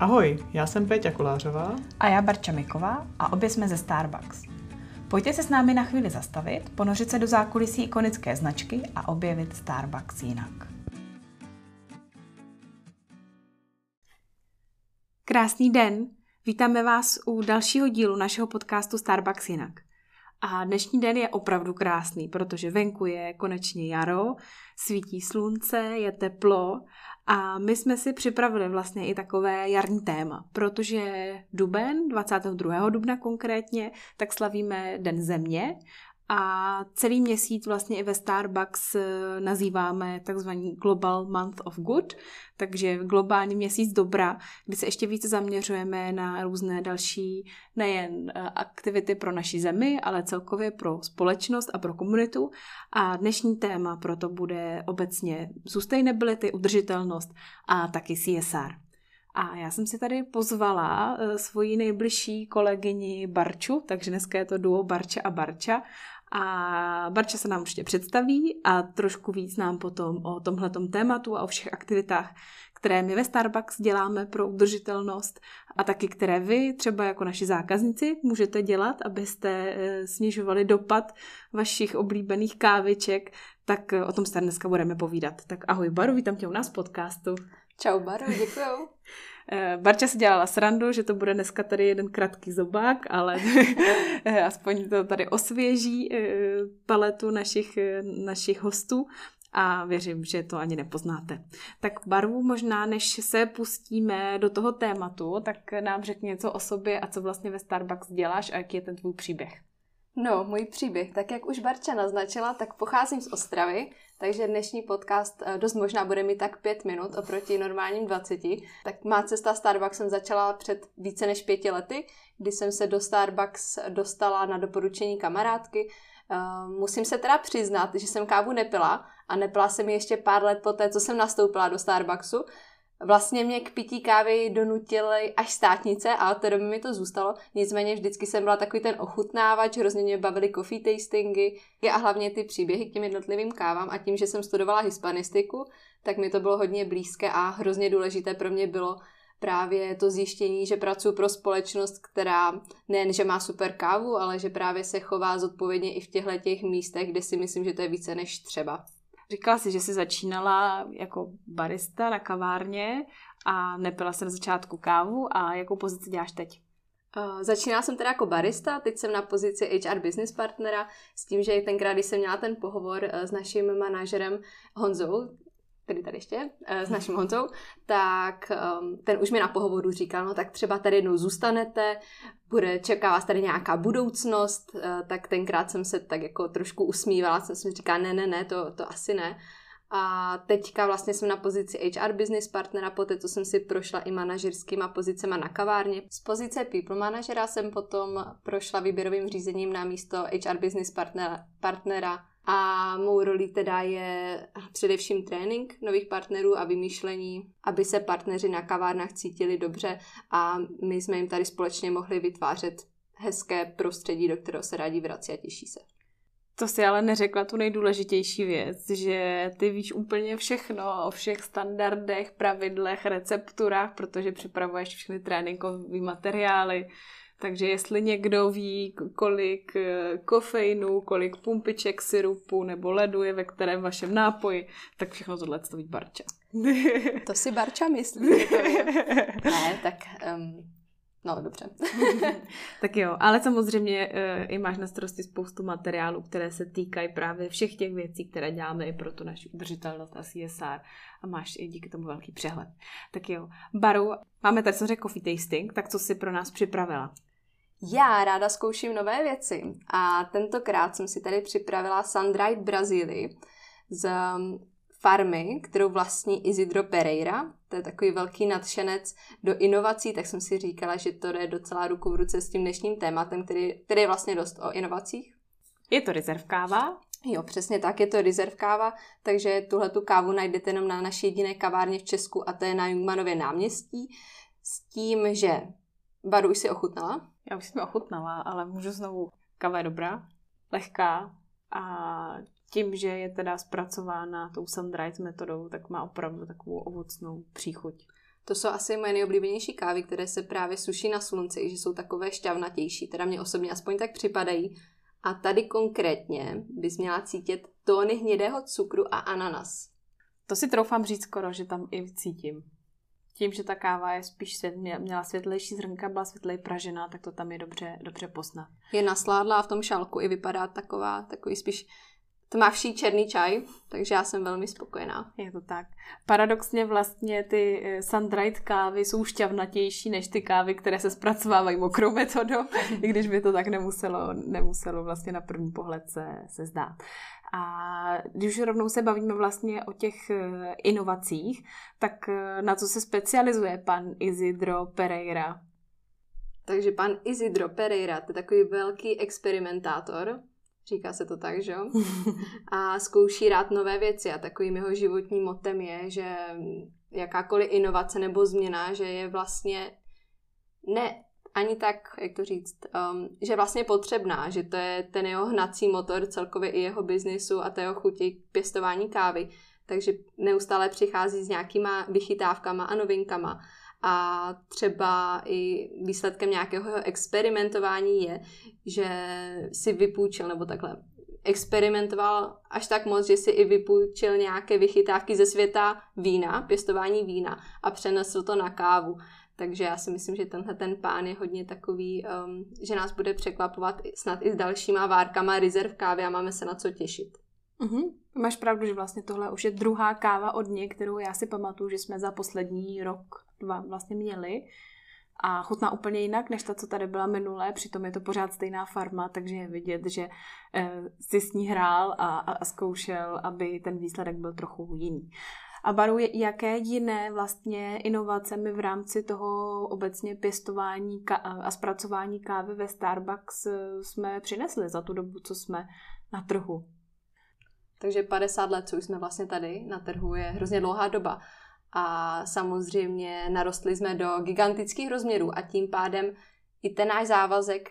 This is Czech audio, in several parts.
Ahoj, já jsem Péťa Kolářová. A já Barča Miková a obě jsme ze Starbucks. Pojďte se s námi na chvíli zastavit, ponořit se do zákulisí ikonické značky a objevit Starbucks jinak. Krásný den! Vítáme vás u dalšího dílu našeho podcastu Starbucks jinak. A dnešní den je opravdu krásný, protože venku je konečně jaro, svítí slunce, je teplo a my jsme si připravili vlastně i takové jarní téma, protože duben, 22. dubna konkrétně, tak slavíme Den země a celý měsíc vlastně i ve Starbucks eh, nazýváme takzvaný Global Month of Good, takže globální měsíc dobra, kdy se ještě více zaměřujeme na různé další nejen eh, aktivity pro naši zemi, ale celkově pro společnost a pro komunitu. A dnešní téma proto bude obecně sustainability, udržitelnost a taky CSR. A já jsem si tady pozvala eh, svoji nejbližší kolegyni Barču, takže dneska je to duo Barča a Barča. A Barča se nám určitě představí a trošku víc nám potom o tomhletom tématu a o všech aktivitách, které my ve Starbucks děláme pro udržitelnost a taky které vy, třeba jako naši zákazníci, můžete dělat, abyste eh, snižovali dopad vašich oblíbených káviček, tak eh, o tom se dneska budeme povídat. Tak ahoj Baru, vítám tě u nás v podcastu. Čau Baru, děkuju. Eh, Barča si dělala srandu, že to bude dneska tady jeden krátký zobák, ale aspoň to tady osvěží paletu našich, našich hostů a věřím, že to ani nepoznáte. Tak barvu možná, než se pustíme do toho tématu, tak nám řekni něco o sobě a co vlastně ve Starbucks děláš a jaký je ten tvůj příběh. No, můj příběh, tak jak už Barča naznačila, tak pocházím z Ostravy, takže dnešní podcast eh, dost možná bude mít tak pět minut oproti normálním 20. Tak má cesta Starbucks jsem začala před více než pěti lety, kdy jsem se do Starbucks dostala na doporučení kamarádky, Uh, musím se teda přiznat, že jsem kávu nepila a nepila jsem ji ještě pár let poté, co jsem nastoupila do Starbucksu. Vlastně mě k pití kávy donutily až státnice a od té doby mi to zůstalo. Nicméně vždycky jsem byla takový ten ochutnávač, hrozně mě bavily coffee tastingy a hlavně ty příběhy k těm jednotlivým kávám a tím, že jsem studovala hispanistiku, tak mi to bylo hodně blízké a hrozně důležité pro mě bylo právě to zjištění, že pracuji pro společnost, která nejen, že má super kávu, ale že právě se chová zodpovědně i v těchto těch místech, kde si myslím, že to je více než třeba. Říkala jsi, že jsi začínala jako barista na kavárně a nepila se na začátku kávu a jakou pozici děláš teď? Uh, začínala jsem teda jako barista, teď jsem na pozici HR business partnera s tím, že tenkrát, když jsem měla ten pohovor uh, s naším manažerem Honzou, který tady ještě, eh, s naším Honzou, tak ehm, ten už mi na pohovoru říkal, no tak třeba tady jednou zůstanete, bude, čeká vás tady nějaká budoucnost, eh, tak tenkrát jsem se tak jako trošku usmívala, jsem si říkala, ne, ne, ne, to, to asi ne. A teďka vlastně jsem na pozici HR business partnera, poté co jsem si prošla i manažerskýma pozicema na kavárně. Z pozice people manažera jsem potom prošla výběrovým řízením na místo HR business partnera, partnera a mou roli teda je především trénink nových partnerů a vymýšlení, aby se partneři na kavárnách cítili dobře a my jsme jim tady společně mohli vytvářet hezké prostředí, do kterého se rádi vrací a těší se. To si ale neřekla tu nejdůležitější věc, že ty víš úplně všechno o všech standardech, pravidlech, recepturách, protože připravuješ všechny tréninkové materiály, takže jestli někdo ví, kolik eh, kofeinu, kolik pumpiček syrupu nebo ledu je ve kterém vašem nápoji, tak všechno tohle to ví Barča. To si Barča myslí, to je. Ne, tak um, No, dobře. tak jo, ale samozřejmě uh, i máš na starosti spoustu materiálů, které se týkají právě všech těch věcí, které děláme i pro tu naši udržitelnost a CSR a máš i díky tomu velký přehled. Tak jo, Baru, máme tady samozřejmě coffee tasting, tak co jsi pro nás připravila? Já ráda zkouším nové věci a tentokrát jsem si tady připravila Sundried Brazílii z um, farmy, kterou vlastní Isidro Pereira. To je takový velký nadšenec do inovací, tak jsem si říkala, že to je docela ruku v ruce s tím dnešním tématem, který, který je vlastně dost o inovacích. Je to rezervkáva? Jo, přesně tak, je to rezervkáva, takže tuhle tu kávu najdete jenom na naší jediné kavárně v Česku a to je na Jungmanově náměstí. S tím, že Baru už si ochutnala? Já už jsem ochutnala, ale můžu znovu. Kava je dobrá, lehká a tím, že je teda zpracována tou sun metodou, tak má opravdu takovou ovocnou příchuť. To jsou asi moje nejoblíbenější kávy, které se právě suší na slunci, že jsou takové šťavnatější, teda mě osobně aspoň tak připadají. A tady konkrétně bys měla cítit tóny hnědého cukru a ananas. To si troufám říct skoro, že tam i cítím. Tím, že ta káva je spíš svět, měla světlejší zrnka, byla světlej pražená, tak to tam je dobře, dobře posnat. Je nasládlá v tom šálku i vypadá taková, takový spíš tmavší černý čaj, takže já jsem velmi spokojená. Je to tak. Paradoxně vlastně ty eh, sun-dried kávy jsou šťavnatější než ty kávy, které se zpracovávají mokrou metodou, i když by to tak nemuselo, nemuselo vlastně na první pohled se, se zdát. A když už rovnou se bavíme vlastně o těch eh, inovacích, tak eh, na co se specializuje pan Isidro Pereira? Takže pan Isidro Pereira, to je takový velký experimentátor, říká se to tak, že jo? A zkouší rád nové věci a takovým jeho životním motem je, že jakákoliv inovace nebo změna, že je vlastně ne ani tak, jak to říct, um, že vlastně potřebná, že to je ten jeho hnací motor celkově i jeho biznisu a té jeho chuti k pěstování kávy. Takže neustále přichází s nějakýma vychytávkama a novinkama. A třeba i výsledkem nějakého experimentování je, že si vypůjčil, nebo takhle, experimentoval až tak moc, že si i vypůjčil nějaké vychytávky ze světa vína, pěstování vína a přenesl to na kávu. Takže já si myslím, že tenhle ten pán je hodně takový, um, že nás bude překvapovat snad i s dalšíma várkama rezerv kávy a máme se na co těšit. Mm-hmm. Máš pravdu, že vlastně tohle už je druhá káva od něj, kterou já si pamatuju, že jsme za poslední rok, dva vlastně měli. A chutná úplně jinak, než ta, co tady byla minulé, přitom je to pořád stejná farma, takže je vidět, že eh, si s ní hrál a, a, a zkoušel, aby ten výsledek byl trochu jiný. A Baru, jaké jiné vlastně inovace my v rámci toho obecně pěstování a zpracování kávy ve Starbucks eh, jsme přinesli za tu dobu, co jsme na trhu? Takže 50 let, co už jsme vlastně tady na trhu, je hrozně dlouhá doba. A samozřejmě narostli jsme do gigantických rozměrů a tím pádem i ten náš závazek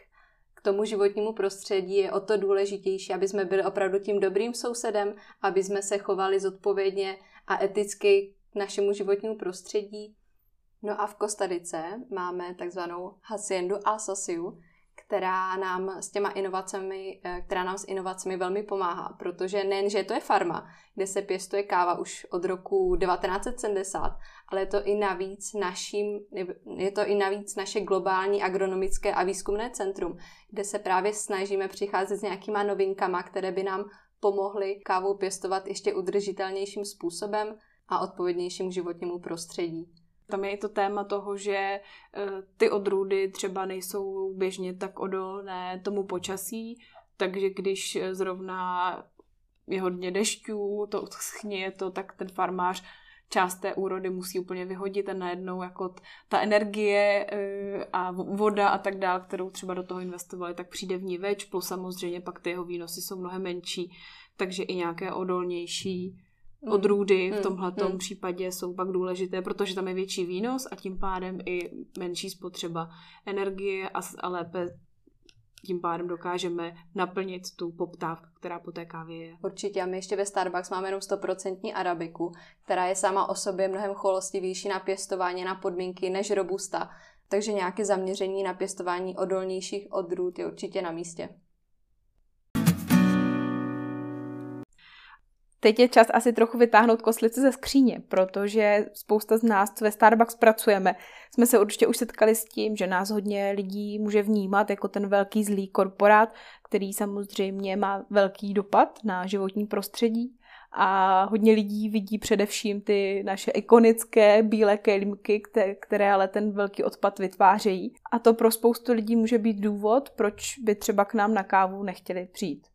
k tomu životnímu prostředí je o to důležitější, aby jsme byli opravdu tím dobrým sousedem, aby jsme se chovali zodpovědně a eticky k našemu životnímu prostředí. No a v Kostadice máme takzvanou Haciendu Alsaciu, která nám s těma inovacemi, eh, která nám s inovacemi velmi pomáhá, protože nejen, že to je farma, kde se pěstuje káva už od roku 1970, ale je to i navíc naším, je to i navíc naše globální agronomické a výzkumné centrum, kde se právě snažíme přicházet s nějakýma novinkama, které by nám pomohly kávu pěstovat ještě udržitelnějším způsobem a odpovědnějším k životnímu prostředí. Tam je i to téma toho, že eh, ty odrůdy třeba nejsou běžně tak odolné tomu počasí, takže když zrovna je hodně dešťů, to schněje to, tak ten farmář část té úrody musí úplně vyhodit a najednou jako ta energie eh, a voda a tak dále, kterou třeba do toho investovali, tak přijde v ní več, plus samozřejmě pak ty jeho výnosy jsou mnohem menší, takže i nějaké odolnější. Odrůdy v mm. tomhle mm. případě jsou pak důležité, protože tam je větší výnos a tím pádem i menší spotřeba energie a, a lépe tím pádem dokážeme naplnit tu poptávku, která po té kávě je. Určitě a my ještě ve Starbucks máme jenom 100% arabiku, která je sama o sobě mnohem cholostivější na pěstování, na podmínky než robusta. Takže nějaké zaměření na pěstování odolnějších odrůd je určitě na místě. Teď je čas asi trochu vytáhnout koslice ze skříně, protože spousta z nás, ve Starbucks pracujeme, jsme se určitě už setkali s tím, že nás hodně lidí může vnímat jako ten velký zlý korporát, který samozřejmě má velký dopad na životní prostředí a hodně lidí vidí především ty naše ikonické bílé kelímky, které ale ten velký odpad vytvářejí. A to pro spoustu lidí může být důvod, proč by třeba k nám na kávu nechtěli přijít.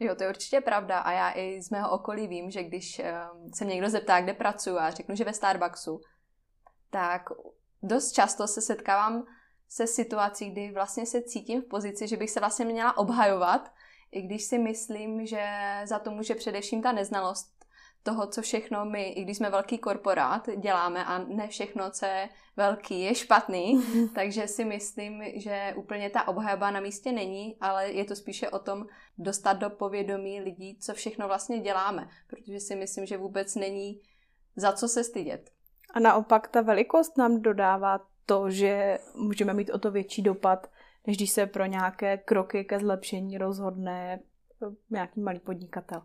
Jo, to je určitě pravda a já i z mého okolí vím, že když um, se někdo zeptá, kde pracuji a řeknu, že ve Starbucksu, tak dost často se setkávám se situací, kdy vlastně se cítím v pozici, že bych se vlastně měla obhajovat, i když si myslím, že za to může především ta neznalost toho, co všechno my, i když jsme velký korporát, děláme a ne všechno, co je velký, je špatný, takže si myslím, že úplně ta obhajoba na místě není, ale je to spíše o tom dostat do povědomí lidí, co všechno vlastně děláme, protože si myslím, že vůbec není za co se stydět. A naopak ta velikost nám dodává to, že můžeme mít o to větší dopad, než když se pro nějaké kroky ke zlepšení rozhodne eh, nějaký malý podnikatel.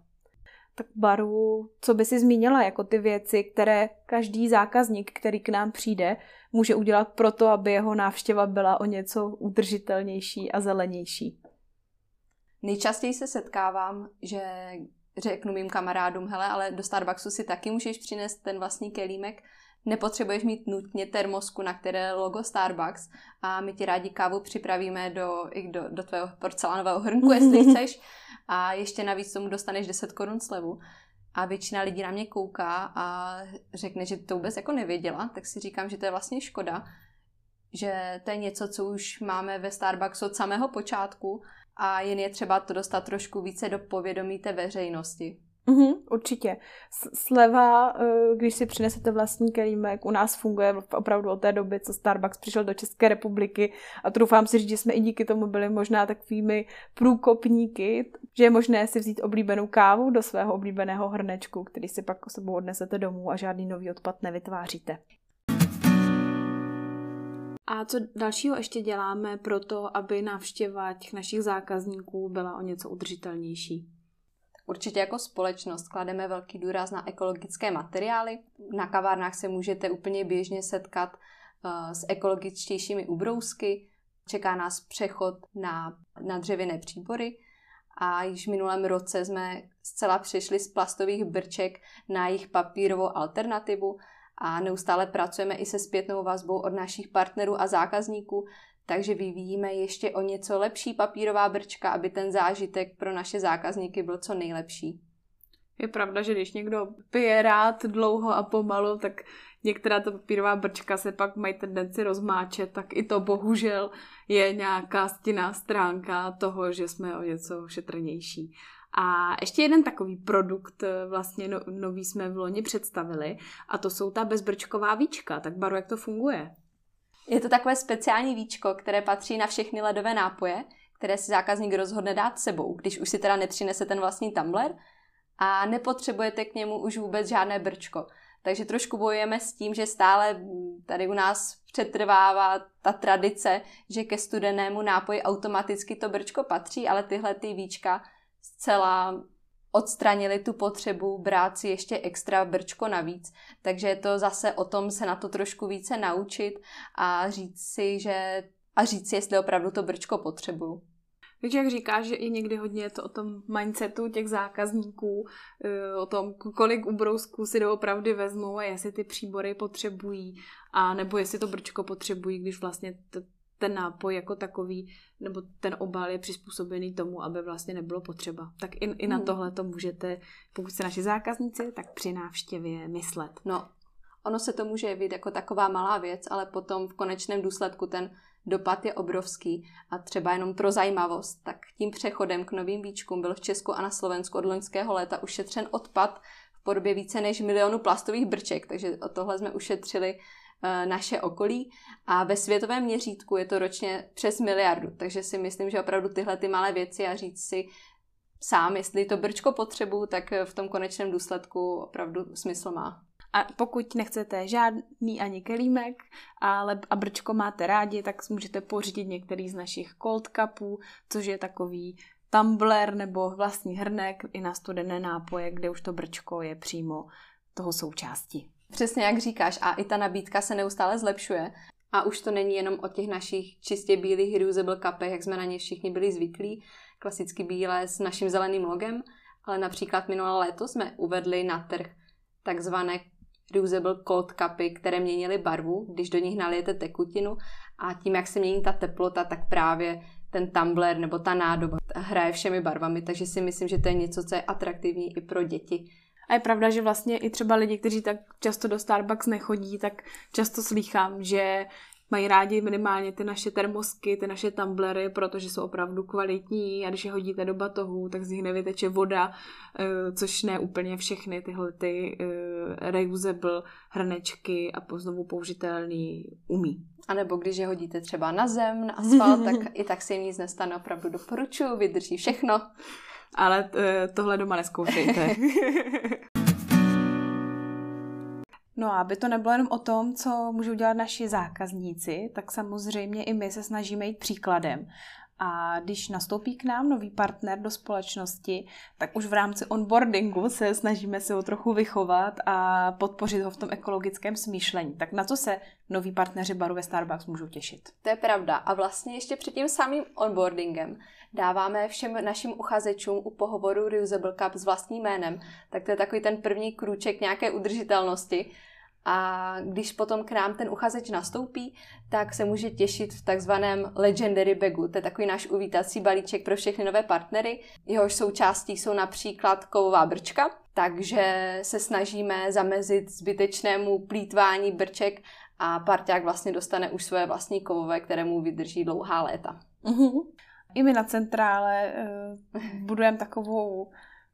Tak Baru, co by si zmínila jako ty věci, které každý zákazník, který k nám přijde, může udělat pro to, aby jeho návštěva byla o něco udržitelnější a zelenější? Nejčastěji se setkávám, že řeknu mým kamarádům, hele, ale do Starbucksu si taky můžeš přinést ten vlastní kelímek, nepotřebuješ mít nutně termosku, na které logo Starbucks a my ti rádi kávu připravíme do, i do, do tvého porcelánového hrnku, jestli chceš a ještě navíc tomu dostaneš 10 korun slevu. A většina lidí na mě kouká a řekne, že to vůbec jako nevěděla, tak si říkám, že to je vlastně škoda, že to je něco, co už máme ve Starbucksu od samého počátku a jen je třeba to dostat trošku více do povědomí té veřejnosti. Mm-hmm, určitě. Sleva, eh, když si přinesete vlastní kelímek, u nás funguje opravdu od té doby, co Starbucks přišel do České republiky a doufám si říct, že jsme i díky tomu byli možná takovými průkopníky, že je možné si vzít oblíbenou kávu do svého oblíbeného hrnečku, který si pak o sebou odnesete domů a žádný nový odpad nevytváříte. A co dalšího ještě děláme pro to, aby návštěva těch našich zákazníků byla o něco udržitelnější? Určitě jako společnost klademe velký důraz na ekologické materiály. Na kavárnách se můžete úplně běžně setkat uh, s ekologičtějšími ubrousky. Čeká nás přechod na, na dřevěné příbory a již v minulém roce jsme zcela přešli z plastových brček na jejich papírovou alternativu a neustále pracujeme i se zpětnou vazbou od našich partnerů a zákazníků, takže vyvíjíme ještě o něco lepší papírová brčka, aby ten zážitek pro naše zákazníky byl co nejlepší. Je pravda, že když někdo pije rád dlouho a pomalu, tak některá ta papírová brčka se pak mají tendenci rozmáčet, tak i to bohužel je nějaká stinná stránka toho, že jsme o něco šetrnější. A ještě jeden takový produkt eh, vlastně no, nový jsme v loni představili a to jsou ta bezbrčková víčka. Tak Baru, jak to funguje? Je to takové speciální víčko, které patří na všechny ledové nápoje, které si zákazník rozhodne dát sebou, když už si teda nepřinese ten vlastní tumbler a nepotřebujete k němu už vůbec žádné brčko. Takže trošku bojujeme s tím, že stále tady u nás přetrvává ta tradice, že ke studenému nápoji automaticky to brčko patří, ale tyhle ty víčka zcela odstranili tu potřebu brát si ještě extra brčko navíc. Takže je to zase o tom se na to trošku více naučit a říct si, že a říct si, jestli opravdu to brčko potřebuju. Takže jak říkáš, že i někdy hodně je to o tom mindsetu těch zákazníků, eh, o tom, kolik ubrousků si doopravdy vezmou a jestli ty příbory potřebují, a nebo jestli to brčko potřebují, když vlastně ten nápoj jako takový, nebo ten obal je přizpůsobený tomu, aby vlastně nebylo potřeba. Tak i, i na hmm. tohle to můžete, pokud jste naši zákazníci, tak při návštěvě myslet. No, ono se to může jevit jako taková malá věc, ale potom v konečném důsledku ten dopad je obrovský a třeba jenom pro zajímavost, tak tím přechodem k novým víčkům byl v Česku a na Slovensku od loňského léta ušetřen odpad v podobě více než milionu plastových brček, takže o tohle jsme ušetřili naše okolí a ve světovém měřítku je to ročně přes miliardu, takže si myslím, že opravdu tyhle ty malé věci a říct si sám, jestli to brčko potřebuju, tak v tom konečném důsledku opravdu smysl má. A pokud nechcete žádný ani kelímek, ale a brčko máte rádi, tak můžete pořídit některý z našich cold cupů, což je takový tumbler nebo vlastní hrnek i na studené nápoje, kde už to brčko je přímo toho součástí. Přesně jak říkáš, a i ta nabídka se neustále zlepšuje. A už to není jenom o těch našich čistě bílých reusable cupech, jak jsme na ně všichni byli zvyklí, klasicky bílé s naším zeleným logem, ale například minulé léto jsme uvedli na trh takzvané reusable cold cupy, které měnily barvu, když do nich nalijete tekutinu a tím, jak se mění ta teplota, tak právě ten tumbler nebo ta nádoba hraje všemi barvami, takže si myslím, že to je něco, co je atraktivní i pro děti a je pravda, že vlastně i třeba lidi, kteří tak často do Starbucks nechodí, tak často slýchám, že mají rádi minimálně ty naše termosky, ty naše tumblery, protože jsou opravdu kvalitní. A když je hodíte do batohu, tak z nich nevyteče voda, eh, což ne úplně všechny tyhle ty eh, reusable hrnečky a znovu použitelný umí. A nebo když je hodíte třeba na zem, na asfalt, tak i tak se jim nic nestane, opravdu doporučuji, vydrží všechno ale eh, tohle doma neskoušejte. No a aby to nebylo jenom o tom, co můžou dělat naši zákazníci, tak samozřejmě i my se snažíme jít příkladem. A když nastoupí k nám nový partner do společnosti, tak už v rámci onboardingu se snažíme se ho trochu vychovat a podpořit ho v tom ekologickém smýšlení. Tak na co se noví partneři baru ve Starbucks můžou těšit? To je pravda. A vlastně ještě před tím samým onboardingem dáváme všem našim uchazečům u pohovoru Reusable Cup s vlastním jménem. Tak to je takový ten první krůček nějaké udržitelnosti. A když potom k nám ten uchazeč nastoupí, tak se může těšit v takzvaném Legendary Bagu. To je takový náš uvítací balíček pro všechny nové partnery. Jehož součástí jsou například kovová brčka, takže se snažíme zamezit zbytečnému plítvání brček a parťák vlastně dostane už svoje vlastní kovové, které mu vydrží dlouhá léta. Uh-huh. I my na centrále uh, budujeme takovou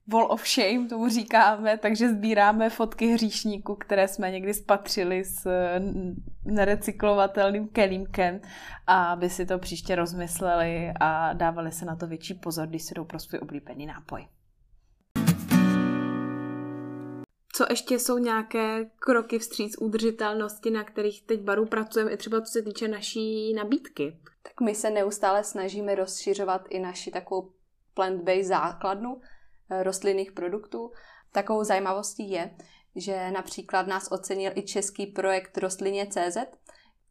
wall of shame, tomu říkáme, takže sbíráme fotky hříšníků, které jsme někdy spatřili s nerecyklovatelným kelímkem, aby si to příště rozmysleli a dávali se na to větší pozor, když si jdou pro svůj oblíbený nápoj. Co ještě jsou nějaké kroky vstříc udržitelnosti, na kterých teď baru pracujeme, i třeba co se týče naší nabídky? Tak my se neustále snažíme rozšiřovat i naši takovou plant-based základnu, Eh, rostlinných produktů. Takovou zajímavostí je, že například nás ocenil i český projekt Rostlině CZ,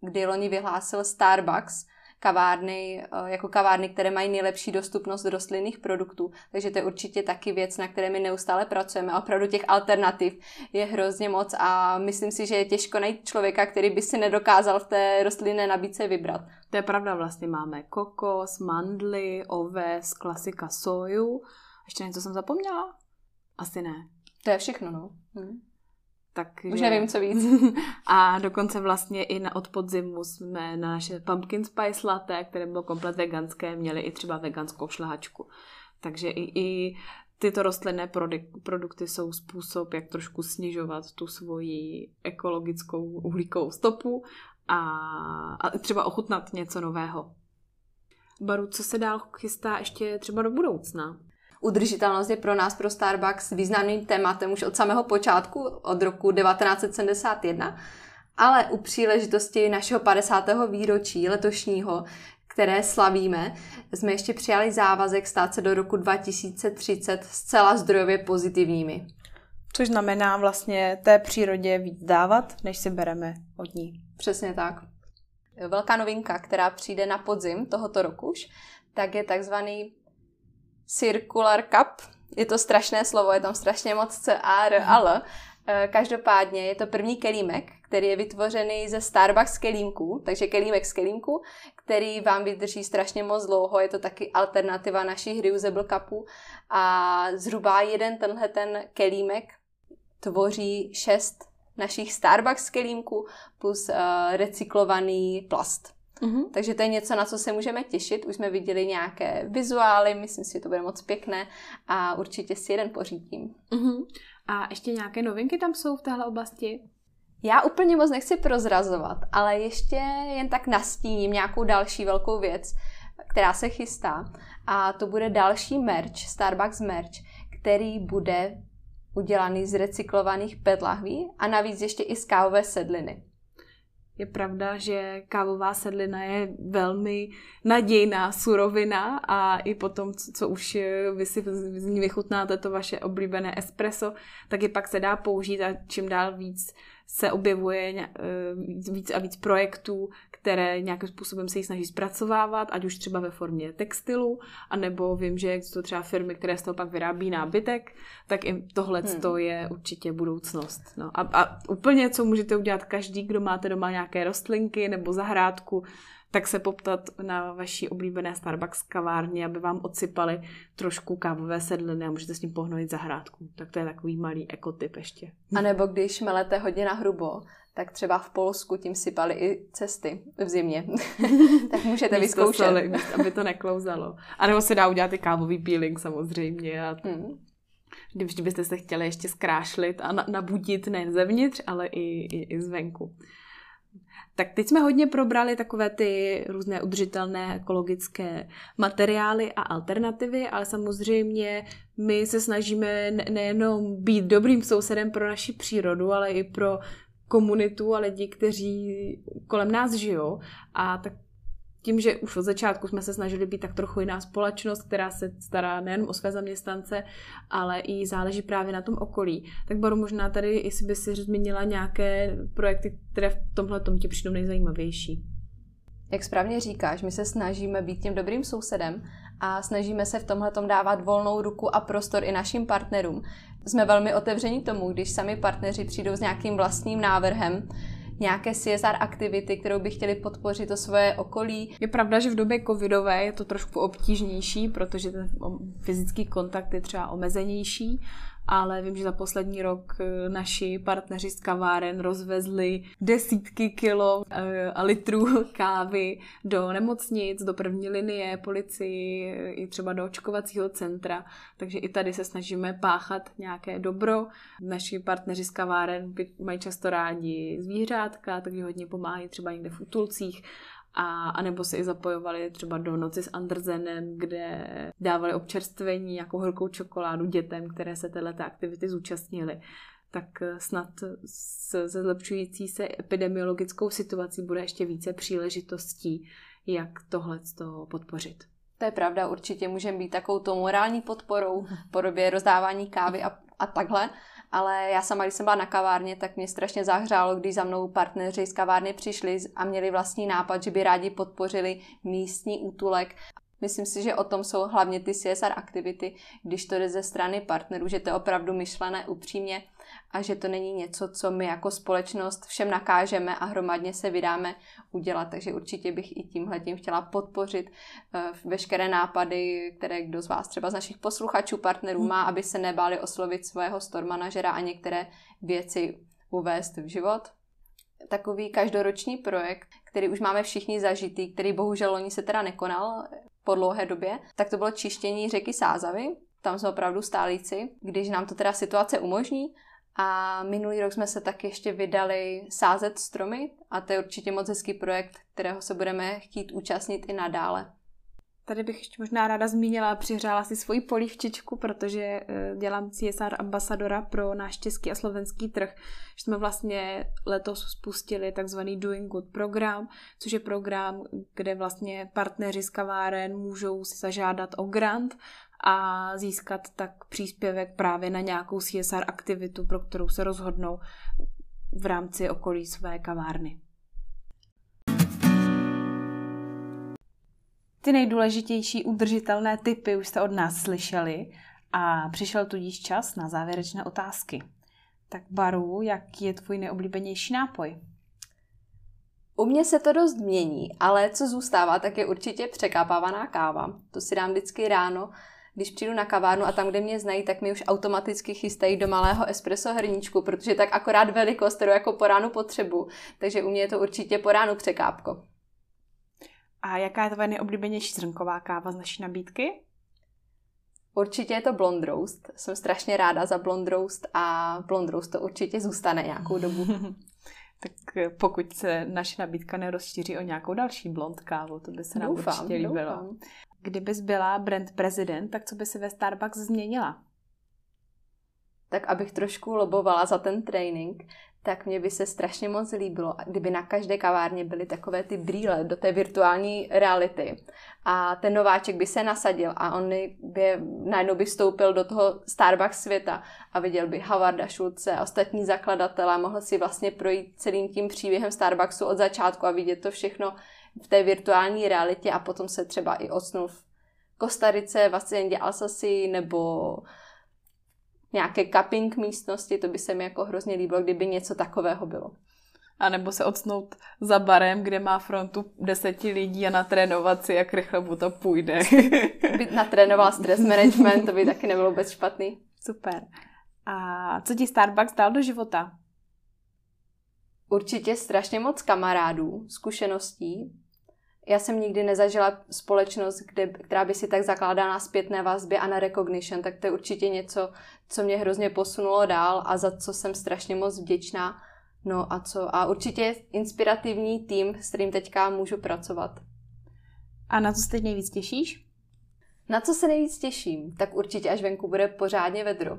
kdy loni vyhlásil Starbucks kavárny, eh, jako kavárny, které mají nejlepší dostupnost rostlinných produktů. Takže to je určitě taky věc, na které my neustále pracujeme. A opravdu těch alternativ je hrozně moc a myslím si, že je těžko najít člověka, který by si nedokázal v té rostlinné nabídce vybrat. To je pravda, vlastně máme kokos, mandly, oves, klasika soju, ještě něco jsem zapomněla? Asi ne. To je všechno, no. Hm. Tak, Už nevím, co víc. a dokonce vlastně i na od podzimu jsme na naše pumpkin spice latte, které bylo komplet veganské, měli i třeba veganskou šlehačku. Takže i, i tyto rostlinné produkty jsou způsob, jak trošku snižovat tu svoji ekologickou uhlíkovou stopu a, a třeba ochutnat něco nového. Baru, co se dál chystá ještě třeba do budoucna? Udržitelnost je pro nás, pro Starbucks, významným tématem už od samého počátku, od roku 1971, ale u příležitosti našeho 50. výročí letošního, které slavíme, jsme ještě přijali závazek stát se do roku 2030 zcela zdrojově pozitivními. Což znamená vlastně té přírodě víc dávat, než si bereme od ní. Přesně tak. Velká novinka, která přijde na podzim tohoto roku už, tak je takzvaný Circular Cup. Je to strašné slovo, je tam strašně moc C, A, R, L. Eh, každopádně je to první kelímek, který je vytvořený ze Starbucks kelímků, takže kelímek z kelímku, který vám vydrží strašně moc dlouho. Je to taky alternativa našich reusable cupů a zhruba jeden tenhle ten kelímek tvoří šest našich Starbucks kelímků plus uh, recyklovaný plast. Mm-hmm. Takže to je něco, na co se můžeme těšit. Už jsme viděli nějaké vizuály, myslím si, že to bude moc pěkné a určitě si jeden pořídím. Mm-hmm. A ještě nějaké novinky tam jsou v téhle oblasti? Já úplně moc nechci prozrazovat, ale ještě jen tak nastíním nějakou další velkou věc, která se chystá. A to bude další merch, Starbucks merch, který bude udělaný z recyklovaných PET lahví a navíc ještě i z kávové sedliny. Je pravda, že kávová sedlina je velmi nadějná surovina a i potom, co, už vy si z ní vychutnáte to vaše oblíbené espresso, tak je pak se dá použít a čím dál víc se objevuje eh, víc a víc projektů, které nějakým způsobem se ji snaží zpracovávat, ať už třeba ve formě textilu, anebo vím, že existují třeba firmy, které z toho pak vyrábí nábytek, tak i tohle hmm. je určitě budoucnost. No. A, a úplně, co můžete udělat každý, kdo máte doma nějaké rostlinky nebo zahrádku, tak se poptat na vaší oblíbené Starbucks kavárně, aby vám odsypali trošku kávové sedliny a můžete s tím pohnojit zahrádku. Tak to je takový malý ekotyp ještě. A nebo když melete hodně na hrubo, tak třeba v Polsku tím sypali i cesty v zimě. tak můžete vyzkoušet. Soli, aby to neklouzalo. A nebo se dá udělat i kávový peeling samozřejmě. A hmm. Když byste se chtěli ještě zkrášlit a nabudit nejen zevnitř, ale i, i, i zvenku. Tak teď jsme hodně probrali takové ty různé udržitelné ekologické materiály a alternativy, ale samozřejmě my se snažíme nejenom být dobrým sousedem pro naši přírodu, ale i pro komunitu a lidi, kteří kolem nás žijou. A tak tím, že už od začátku jsme se snažili být tak trochu jiná společnost, která se stará nejen o své zaměstnance, ale i záleží právě na tom okolí. Tak Baru, možná tady, jestli by si zmínila nějaké projekty, které v tomhle tom ti přijdou nejzajímavější. Jak správně říkáš, my se snažíme být tím dobrým sousedem a snažíme se v tomhle dávat volnou ruku a prostor i našim partnerům. Jsme velmi otevření tomu, když sami partneři přijdou s nějakým vlastním návrhem, nějaké CSR aktivity, kterou by chtěli podpořit to svoje okolí. Je pravda, že v době covidové je to trošku obtížnější, protože ten fyzický kontakt je třeba omezenější, ale vím, že za poslední rok eh, naši partneři z kaváren rozvezli desítky kilo eh, a litrů kávy do nemocnic, do první linie, policii, i třeba do očkovacího centra, takže i tady se snažíme páchat nějaké dobro. Naši partneři z kaváren mají často rádi zvířátka, takže hodně pomáhají třeba někde v útulcích a, a nebo se i zapojovali třeba do noci s Andersenem, kde dávali občerstvení, jako horkou čokoládu dětem, které se této aktivity zúčastnili tak snad se zlepšující se epidemiologickou situací bude ještě více příležitostí, jak tohle podpořit. To je pravda, určitě můžeme být takovou tou morální podporou v podobě rozdávání kávy a, a takhle, ale já sama, když jsem byla na kavárně, tak mě strašně zahřálo, když za mnou partneři z kavárny přišli a měli vlastní nápad, že by rádi podpořili místní útulek. Myslím si, že o tom jsou hlavně ty CSR aktivity, když to jde ze strany partnerů, že to je opravdu myšlené upřímně a že to není něco, co my jako společnost všem nakážeme a hromadně se vydáme udělat. Takže určitě bych i tímhle tím chtěla podpořit uh, veškeré nápady, které kdo z vás třeba z našich posluchačů, partnerů má, aby se nebáli oslovit svého store manažera a některé věci uvést v život. Takový každoroční projekt, který už máme všichni zažitý, který bohužel loni se teda nekonal po dlouhé době, tak to bylo čištění řeky Sázavy. Tam jsme opravdu stálíci, když nám to teda situace umožní, a minulý rok jsme se tak ještě vydali sázet stromy a to je určitě moc hezký projekt, kterého se budeme chtít účastnit i nadále. Tady bych ještě možná ráda zmínila a přihřála si svoji polívčičku, protože eh, dělám CSR ambasadora pro náš český a slovenský trh. Že jsme vlastně letos spustili takzvaný Doing Good program, což je program, kde vlastně partneři z kaváren můžou si zažádat o grant a získat tak příspěvek právě na nějakou CSR aktivitu, pro kterou se rozhodnou v rámci okolí své kavárny. Ty nejdůležitější udržitelné typy už jste od nás slyšeli a přišel tudíž čas na závěrečné otázky. Tak Baru, jaký je tvůj nejoblíbenější nápoj? U mě se to dost mění, ale co zůstává, tak je určitě překápávaná káva. To si dám vždycky ráno když přijdu na kavárnu a tam, kde mě znají, tak mi už automaticky chystají do malého espresso hrníčku, protože tak akorát velikost, kterou jako po ránu potřebu. Takže u mě je to určitě po ránu překápko. A jaká je tvoje nejoblíbenější zrnková káva z naší nabídky? Určitě je to blond roast. Jsem strašně ráda za blond roast a blond roast to určitě zůstane nějakou dobu. tak pokud se naše nabídka nerozšíří o nějakou další blond kávu, to by se nám doufám, určitě líbilo. Doufám. Kdybys byla brand prezident, tak co by si ve Starbucks změnila? Tak abych trošku lobovala za ten trénink, tak mě by se strašně moc líbilo, kdyby na každé kavárně byly takové ty brýle do té virtuální reality. A ten nováček by se nasadil a on by najednou by vstoupil do toho Starbucks světa a viděl by Havarda Schulze a ostatní zakladatele a mohl si vlastně projít celým tím příběhem Starbucksu od začátku a vidět to všechno v té virtuální realitě a potom se třeba i osnul v Kostarice, v Ascendě Alsasi nebo nějaké cupping místnosti, to by se mi jako hrozně líbilo, kdyby něco takového bylo. A nebo se odsnout za barem, kde má frontu deseti lidí a natrénovat si, jak rychle mu to půjde. by natrénoval stres management, to by taky nebylo vůbec špatný. Super. A co ti Starbucks dal do života? Určitě strašně moc kamarádů, zkušeností. Já jsem nikdy nezažila společnost, kde, která by si tak zakládala na zpětné vazbě a na recognition, tak to je určitě něco, co mě hrozně posunulo dál a za co jsem strašně moc vděčná. No a co? A určitě inspirativní tým, s kterým teďka můžu pracovat. A na co se teď nejvíc těšíš? Na co se nejvíc těším? Tak určitě, až venku bude pořádně vedro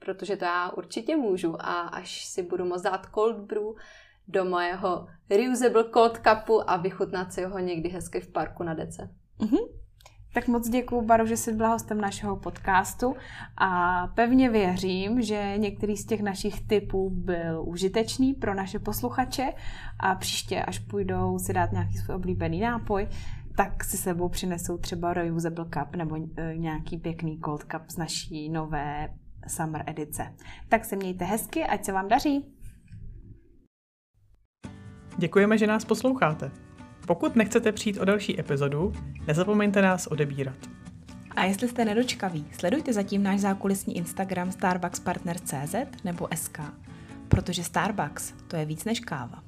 protože to já určitě můžu a až si budu moct dát cold brew do mojeho reusable cold cupu a vychutnat si ho někdy hezky v parku na dece. Mm-hmm. Tak moc děkuji, Baru, že jsi byla hostem našeho podcastu a pevně věřím, že některý z těch našich typů byl užitečný pro naše posluchače a příště, až půjdou si dát nějaký svůj oblíbený nápoj, tak si sebou přinesou třeba reusable cup nebo e, nějaký pěkný cold cup z naší nové summer edice. Tak se mějte hezky, ať se vám daří. Děkujeme, že nás posloucháte. Pokud nechcete přijít o další epizodu, nezapomeňte nás odebírat. A jestli jste nedočkaví, sledujte zatím náš zákulisní Instagram starbuckspartner.cz nebo SK, protože Starbucks to je víc než káva.